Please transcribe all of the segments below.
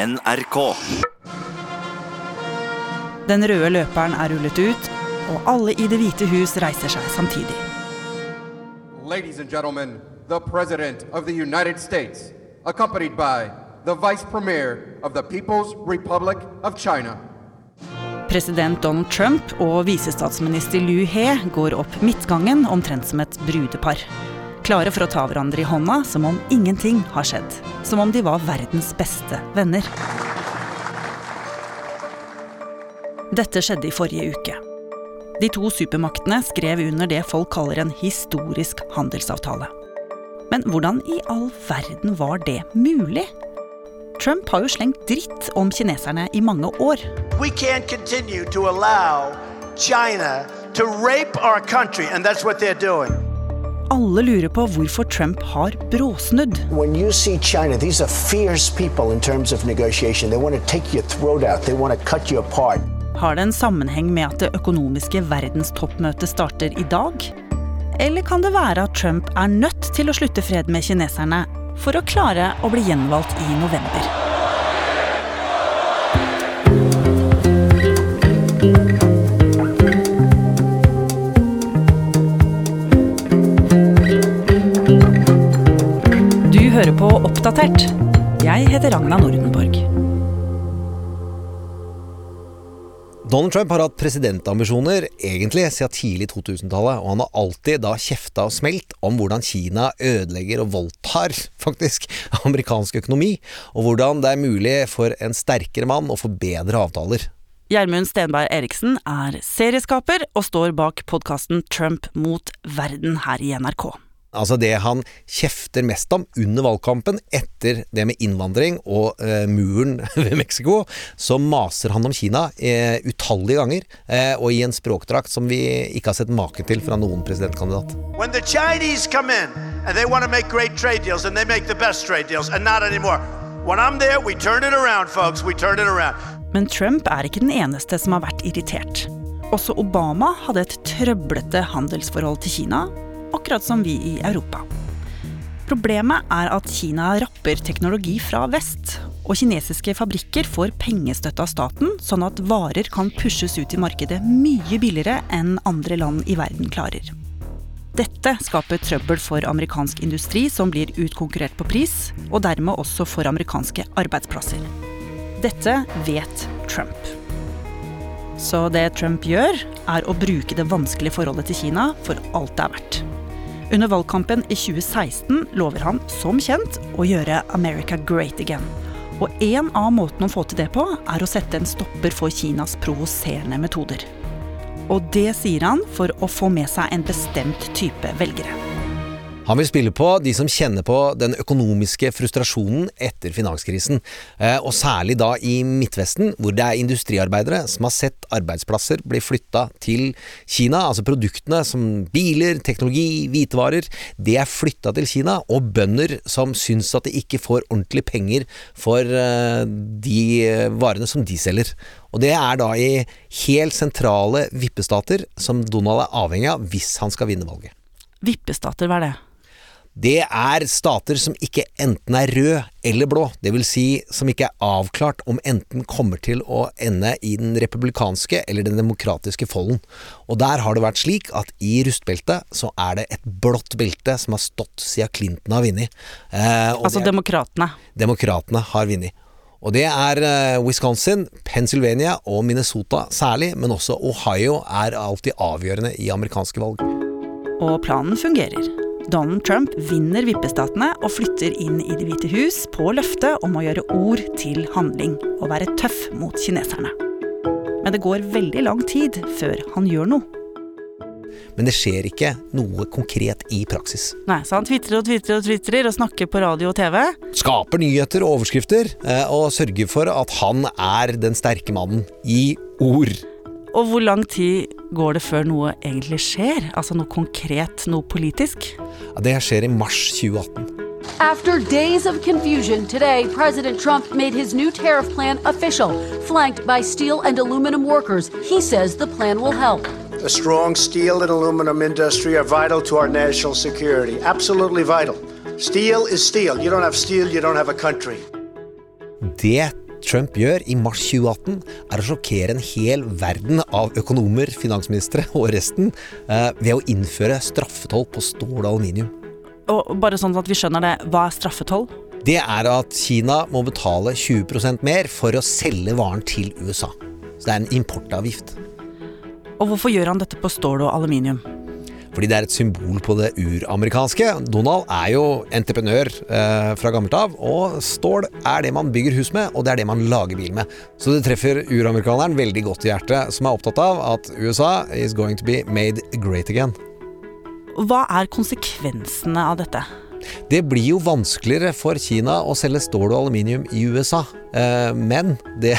NRK. Den røde løperen er rullet ut, og alle i Det hvite hus reiser seg samtidig. Ladies and gentlemen, the President of the United States, accompanied by the Vice Premier of the People's Republic of China. President Donald Trump og visestatsminister Liu He går opp midtgangen omtrent som et brudepar. Klare for å ta hverandre i hånda som om ingenting har skjedd. Som om de var verdens beste venner. Dette skjedde i forrige uke. De to supermaktene skrev under det folk kaller en historisk handelsavtale. Men hvordan i all verden var det mulig? Trump har jo slengt dritt om kineserne i mange år. We can't continue to allow China to rape our country, and that's what they're doing. Alle lurer på hvorfor Trump har bråsnudd. China, out. Har det en sammenheng med at det økonomiske verdenstoppmøtet starter i dag? Eller kan det være at Trump er nødt til å slutte fred med kineserne for å klare å bli gjenvalgt i november? Hører på Oppdatert. Jeg heter Ragna Nordenborg. Donald Trump har hatt presidentambisjoner egentlig siden tidlig 2000-tallet, og han har alltid da kjefta og smelt om hvordan Kina ødelegger og voldtar, faktisk, amerikansk økonomi, og hvordan det er mulig for en sterkere mann å få bedre avtaler. Gjermund Stenberg Eriksen er serieskaper og står bak podkasten Trump mot verden her i NRK. Altså det han kjefter mest om under valgkampen, etter det med innvandring og eh, muren ved Mexico, så maser han om Kina eh, utallige ganger, eh, og i en språkdrakt som vi ikke har sett maken til fra noen presidentkandidat. When the Chinese come in and they want to make great trade deals, and they make the best trade deals, and not anymore. When I'm there, we turn it around, folks. We turn it around. Men Trump er ikke den eneste som har vært irritert. Også Obama hadde et trøblete handelsforhold til Kina, akkurat som vi i Europa. Problemet er at Kina rapper teknologi fra vest, og kinesiske fabrikker får pengestøtte av staten, sånn at varer kan pushes ut i markedet mye billigere enn andre land i verden klarer. Dette skaper trøbbel for amerikansk industri som blir utkonkurrert på pris, og dermed også for amerikanske arbeidsplasser. Dette vet Trump. Så det Trump gjør, er å bruke det vanskelige forholdet til Kina for alt det er verdt. Under valgkampen i 2016 lover han, som kjent, å gjøre America great again. Og en av måtene å få til det på, er å sette en stopper for Kinas provoserende metoder. Og det sier han for å få med seg en bestemt type velgere. Han vil spille på de som kjenner på den økonomiske frustrasjonen etter finanskrisen, eh, og særlig da i Midtvesten, hvor det er industriarbeidere som har sett arbeidsplasser bli flytta til Kina. Altså produktene som biler, teknologi, hvitevarer, det er flytta til Kina, og bønder som syns at de ikke får ordentlig penger for eh, de varene som de selger. Og det er da i helt sentrale vippestater som Donald er avhengig av hvis han skal vinne valget. Vippestater, hva er det? Det er stater som ikke enten er rød eller blå, det vil si som ikke er avklart om enten kommer til å ende i den republikanske eller den demokratiske folden. Og der har det vært slik at i rustbeltet så er det et blått belte som har stått siden Clinton har vunnet. Eh, Altså demokratene. Demokratene har vunnet. Og det er eh, Wisconsin, Pennsylvania og Minnesota særlig, men også Ohio er alltid avgjørende i amerikanske valg. Og planen fungerer. Donald Trump vinner vippestatene og flytter inn i Det hvite hus på løftet om å gjøre ord til handling og være tøff mot kineserne. Men det går veldig lang tid før han gjør noe. Men det skjer ikke noe konkret i praksis. Nei, Så han tvitrer og tvitrer og tvitrer og snakker på radio og TV. Skaper nyheter og overskrifter, eh, og sørger for at han er den sterke mannen i ord. Og hvor lang tid går det før noe egentlig skjer? Altså noe konkret, noe politisk? Ja, det skjer i mars 2018. After days of confusion, today President Trump made his new tariff plan official, flanked by steel and aluminum workers. He says the plan will help. A strong steel and aluminum industry are vital to our national security. Absolutely vital. Steel is steel. You don't have steel, you don't have a country. Det Trump gjør i mars 2018, er å sjokkere en hel verden av økonomer, finansministre og resten eh, ved å innføre straffetoll på stål og aluminium. Og bare sånn at vi skjønner det, hva er straffetoll? Det er at Kina må betale 20% mer for å selge varen til USA. Så det er en importavgift. Og hvorfor gjør han dette på stål og aluminium? Fordi det er et symbol på det uramerikanske. Donald er jo entreprenør eh, fra gammelt av, og stål er det man bygger hus med, og det er det man lager bil med. Så det treffer uramerikaneren veldig godt i hjertet, som er opptatt av at USA is going to be made great again. Hva er konsekvensene av dette? Det blir jo vanskeligere for Kina å selge stål og aluminium i USA. Eh, men det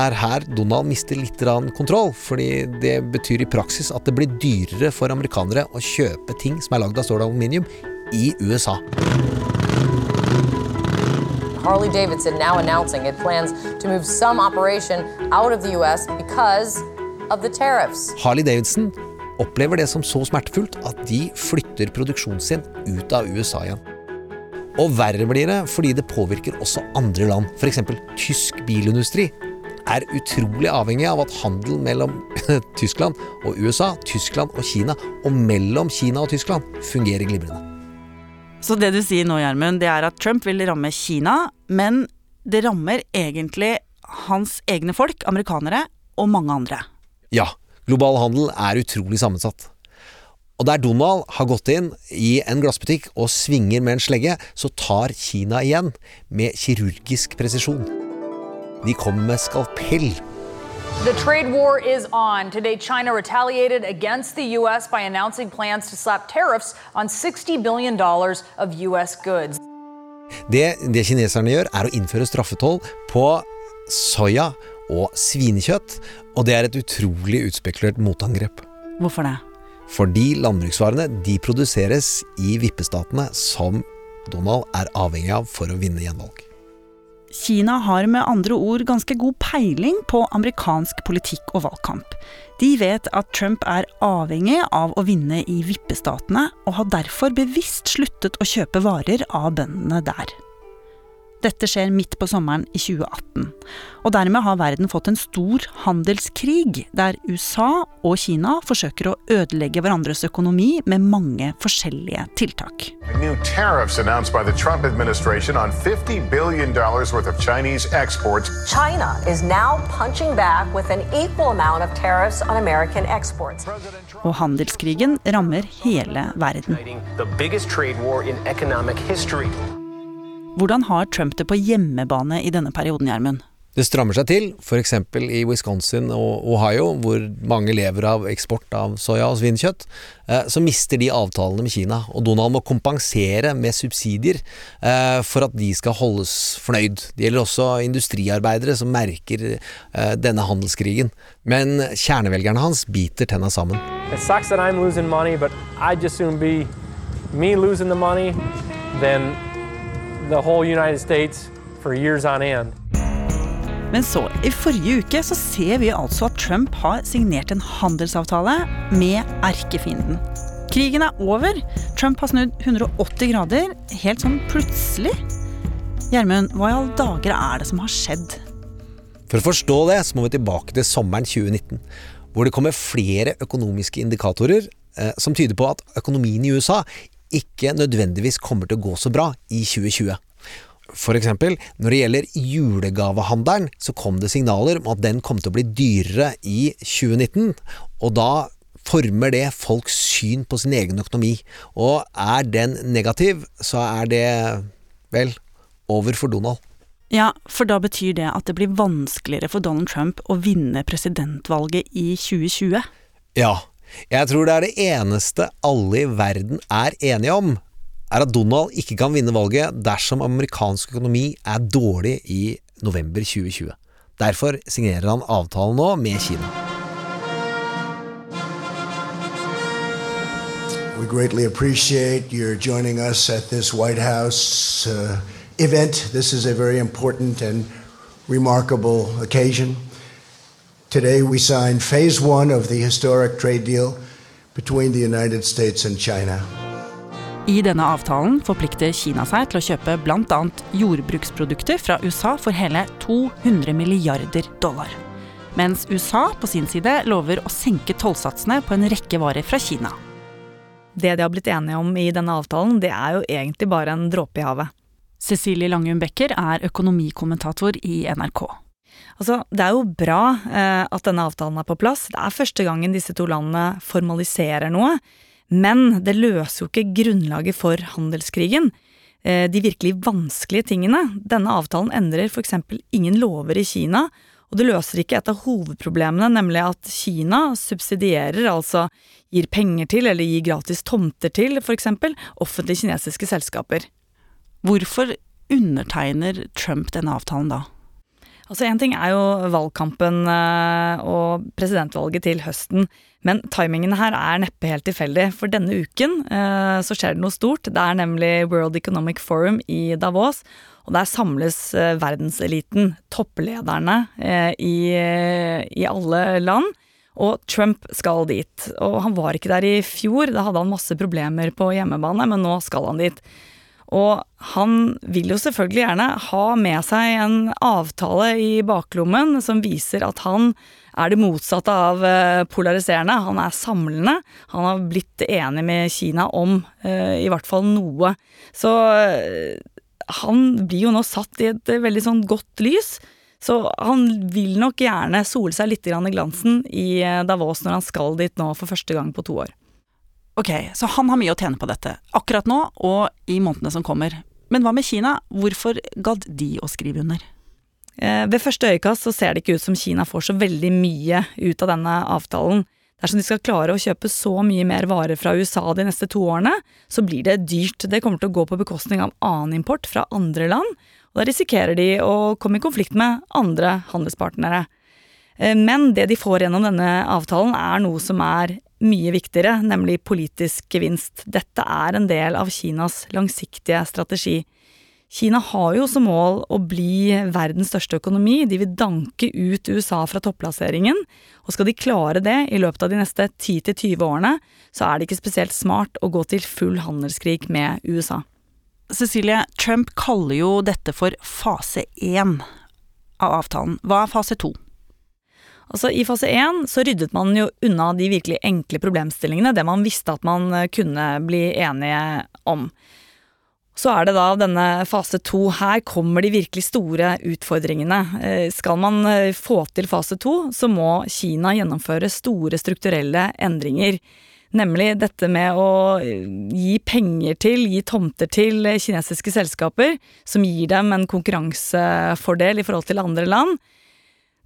er her Donald mister litt kontroll. Fordi det betyr i praksis at det blir dyrere for amerikanere å kjøpe ting som er lagd av stål og aluminium i USA. Harley Davidson now announcing it plans to move some operation out of the US because of the tariffs. Harley Davidson opplever det som så smertefullt at de flytter produksjonen sin ut av USA igjen. Og verre blir det fordi det påvirker også andre land. F.eks. tysk bilindustri er utrolig avhengig av at handelen mellom Tyskland og USA, Tyskland og Kina, og mellom Kina og Tyskland, fungerer glimrende. Så det du sier nå, Gjermund, det er at Trump vil ramme Kina, men det rammer egentlig hans egne folk, amerikanere, og mange andre. Ja, Global handel er utrolig sammensatt. Og der Donald har gått inn i en glassbutikk og svinger med en slegge, så tar Kina igjen med kirurgisk presisjon. De kommer med skalpell. The trade war is on. Today, China retaliated against the U.S. by announcing plans to slap tariffs on $60 billion of U.S. goods. Det, det kineserne gjør, er å innføre straffetoll på soya og svinekjøtt, og det er et utrolig utspekulert motangrep. Hvorfor det? Fordi landbruksvarene de produseres i vippestatene som Donald er avhengig av for å vinne gjenvalg. Kina har med andre ord ganske god peiling på amerikansk politikk og valgkamp. De vet at Trump er avhengig av å vinne i vippestatene, og har derfor bevisst sluttet å kjøpe varer av bøndene der. Dette skjer midt på sommeren i 2018. Og dermed har verden fått en stor handelskrig, der USA og Kina forsøker å ødelegge hverandres økonomi med mange forskjellige tiltak. New tariffs announced by the Trump administration on $50 billion worth of Chinese exports. China is now punching back with an equal amount of tariffs on American exports. Og handelskrigen rammer hele verden. Hvordan har Trump det på hjemmebane i denne perioden, Gjermund? Det strammer seg til, f.eks. i Wisconsin og Ohio, hvor mange lever av eksport av soya og svinekjøtt. Eh, så mister de avtalene med Kina, og Donald må kompensere med subsidier eh, for at de skal holdes fornøyd. Det gjelder også industriarbeidere som merker eh, denne handelskrigen. Men kjernevelgerne hans biter tenna sammen. It sucks that I'm losing money, but I'd just soon be me losing the money than the whole United States for years on end. Men så, i forrige uke så ser vi altså at Trump har signert en handelsavtale med erkefienden. Krigen er over. Trump har snudd 180 grader, helt sånn plutselig. Gjermund, hva i all dager er det som har skjedd? For å forstå det, så må vi tilbake til sommeren 2019, hvor det kommer flere økonomiske indikatorer eh, som tyder på at økonomien i USA ikke nødvendigvis kommer til å gå så bra i 2020. For eksempel, når det gjelder julegavehandelen, så kom det signaler om at den kom til å bli dyrere i 2019, og da former det folks syn på sin egen økonomi. Og er den negativ, så er det, vel, over for Donald. Ja, for da betyr det at det blir vanskeligere for Donald Trump å vinne presidentvalget i 2020? Ja, jeg tror det er det eneste alle i verden er enige om, er at Donald ikke kan vinne valget dersom amerikansk økonomi er dårlig i november 2020. Derfor signerer han avtalen nå med Kina. We greatly appreciate your joining us at this White House uh, event. This is a very important and remarkable occasion. Today, we signed phase one of the historic trade deal between the United States and China. I denne avtalen forplikter Kina seg til å kjøpe bl.a. jordbruksprodukter fra USA for hele 200 milliarder dollar. Mens USA på sin side lover å senke tollsatsene på en rekke varer fra Kina. Det de har blitt enige om i denne avtalen, det er jo egentlig bare en dråpe i havet. Cecilie Langum Becker er økonomikommentator i NRK. Altså, Det er jo bra eh, at denne avtalen er på plass. Det er første gangen disse to landene formaliserer noe. Men det løser jo ikke grunnlaget for handelskrigen. Eh, de virkelig vanskelige tingene. Denne avtalen endrer f.eks. ingen lover i Kina. Og det løser ikke et av hovedproblemene, nemlig at Kina subsidierer, altså gir penger til eller gir gratis tomter til f.eks. offentlige kinesiske selskaper. Hvorfor undertegner Trump denne avtalen da? Altså Én ting er jo valgkampen eh, og presidentvalget til høsten, men timingen her er neppe helt tilfeldig. For denne uken eh, så skjer det noe stort. Det er nemlig World Economic Forum i Davos. Og der samles eh, verdenseliten, topplederne i, i alle land. Og Trump skal dit. Og han var ikke der i fjor, da hadde han masse problemer på hjemmebane, men nå skal han dit. Og han vil jo selvfølgelig gjerne ha med seg en avtale i baklommen som viser at han er det motsatte av eh, polariserende. Han er samlende. Han har blitt enig med Kina om uh, i hvert fall noe. Så uh, han blir jo nå satt i et veldig sånn godt lys. Så han vil nok gjerne sole seg litt i glansen i Davos når han skal dit nå for første gang på to år. Ok, så han har mye å tjene på dette, akkurat nå og i månedene som kommer. Men hva med Kina, hvorfor gadd de å skrive under? Eh, ved første øyekast så ser det ikke ut som Kina får så veldig mye ut av denne avtalen. Dersom de skal klare å kjøpe så mye mer varer fra USA de neste to årene, så blir det dyrt. Det kommer til å gå på bekostning av annen import fra andre land, og da risikerer de å komme i konflikt med andre handelspartnere. Eh, men det de får gjennom denne avtalen, er noe som er mye viktigere, nemlig politisk gevinst. Dette er en del av Kinas langsiktige strategi. Kina har jo som mål å bli verdens største økonomi, de vil danke ut USA fra topplasseringen, og skal de klare det i løpet av de neste 10-20 årene, så er det ikke spesielt smart å gå til full handelskrig med USA. Cecilie, Trump kaller jo dette for fase én av avtalen. Hva er fase to? Altså I fase én så ryddet man jo unna de virkelig enkle problemstillingene, det man visste at man eh, kunne bli enige om. Så er det da denne fase to. Her kommer de virkelig store utfordringene. Eh, skal man eh, få til fase to, så må Kina gjennomføre store strukturelle endringer. Nemlig dette med å gi penger til, gi tomter til kinesiske selskaper, som gir dem en konkurransefordel i forhold til andre land.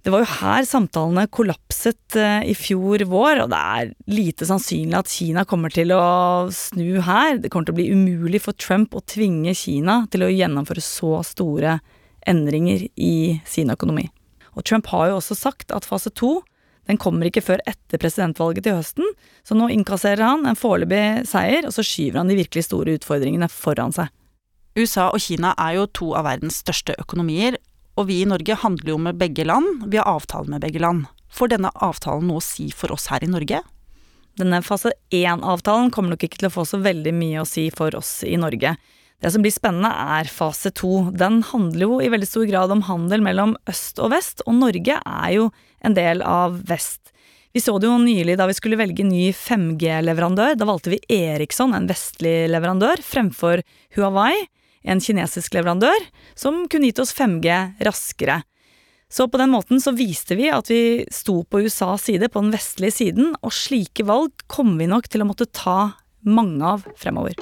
Det var jo her samtalene kollapset eh, i fjor vår, og det er lite sannsynlig at Kina kommer til å snu her. Det kommer til å bli umulig for Trump å tvinge Kina til å gjennomføre så store endringer i sin økonomi. Og Trump har jo også sagt at fase to den kommer ikke før etter presidentvalget til høsten, så nå innkasserer han en foreløpig seier, og så skyver han de virkelig store utfordringene foran seg. USA og Kina er jo to av verdens største økonomier, og vi i Norge handler jo med begge land, vi har avtale med begge land. Får denne avtalen noe å si for oss her i Norge? Denne fase én-avtalen kommer nok ikke til å få så veldig mye å si for oss i Norge. Det som blir spennende, er fase to. Den handler jo i veldig stor grad om handel mellom øst og vest, og Norge er jo en del av vest. Vi så det jo nylig da vi skulle velge ny 5G-leverandør. Da valgte vi Eriksson, en vestlig leverandør, fremfor Huawei en kinesisk leverandør, som kunne gitt oss 5G raskere. Så på den måten så viste vi at vi sto på USAs side, på den vestlige siden, og slike valg kommer vi nok til å måtte ta mange av fremover.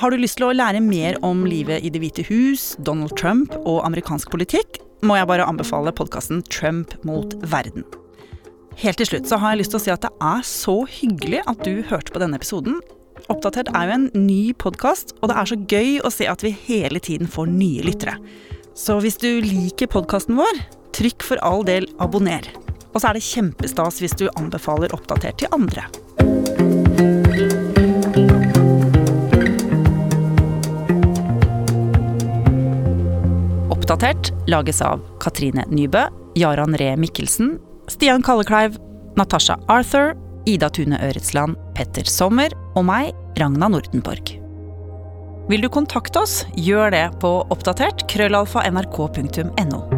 Har du lyst til å lære mer om livet i Det hvite hus, Donald Trump og amerikansk politikk, må jeg bare anbefale podkasten Trump mot verden. Helt til slutt så har jeg lyst til å si at det er så hyggelig at du hørte på denne episoden, Oppdatert er jo en ny podkast, og det er så gøy å se at vi hele tiden får nye lyttere. Så hvis du liker podkasten vår, trykk for all del abonner. Og så er det kjempestas hvis du anbefaler Oppdatert til andre. Oppdatert lages av Katrine Nybø, Jaran Ree Mikkelsen, Stian Kallekleiv, Natasha Arthur Ida Tune Øretsland, Petter Sommer og meg, Ragna Nordenborg. Vil du kontakte oss, gjør det på oppdatert krøllalfa nrk.no.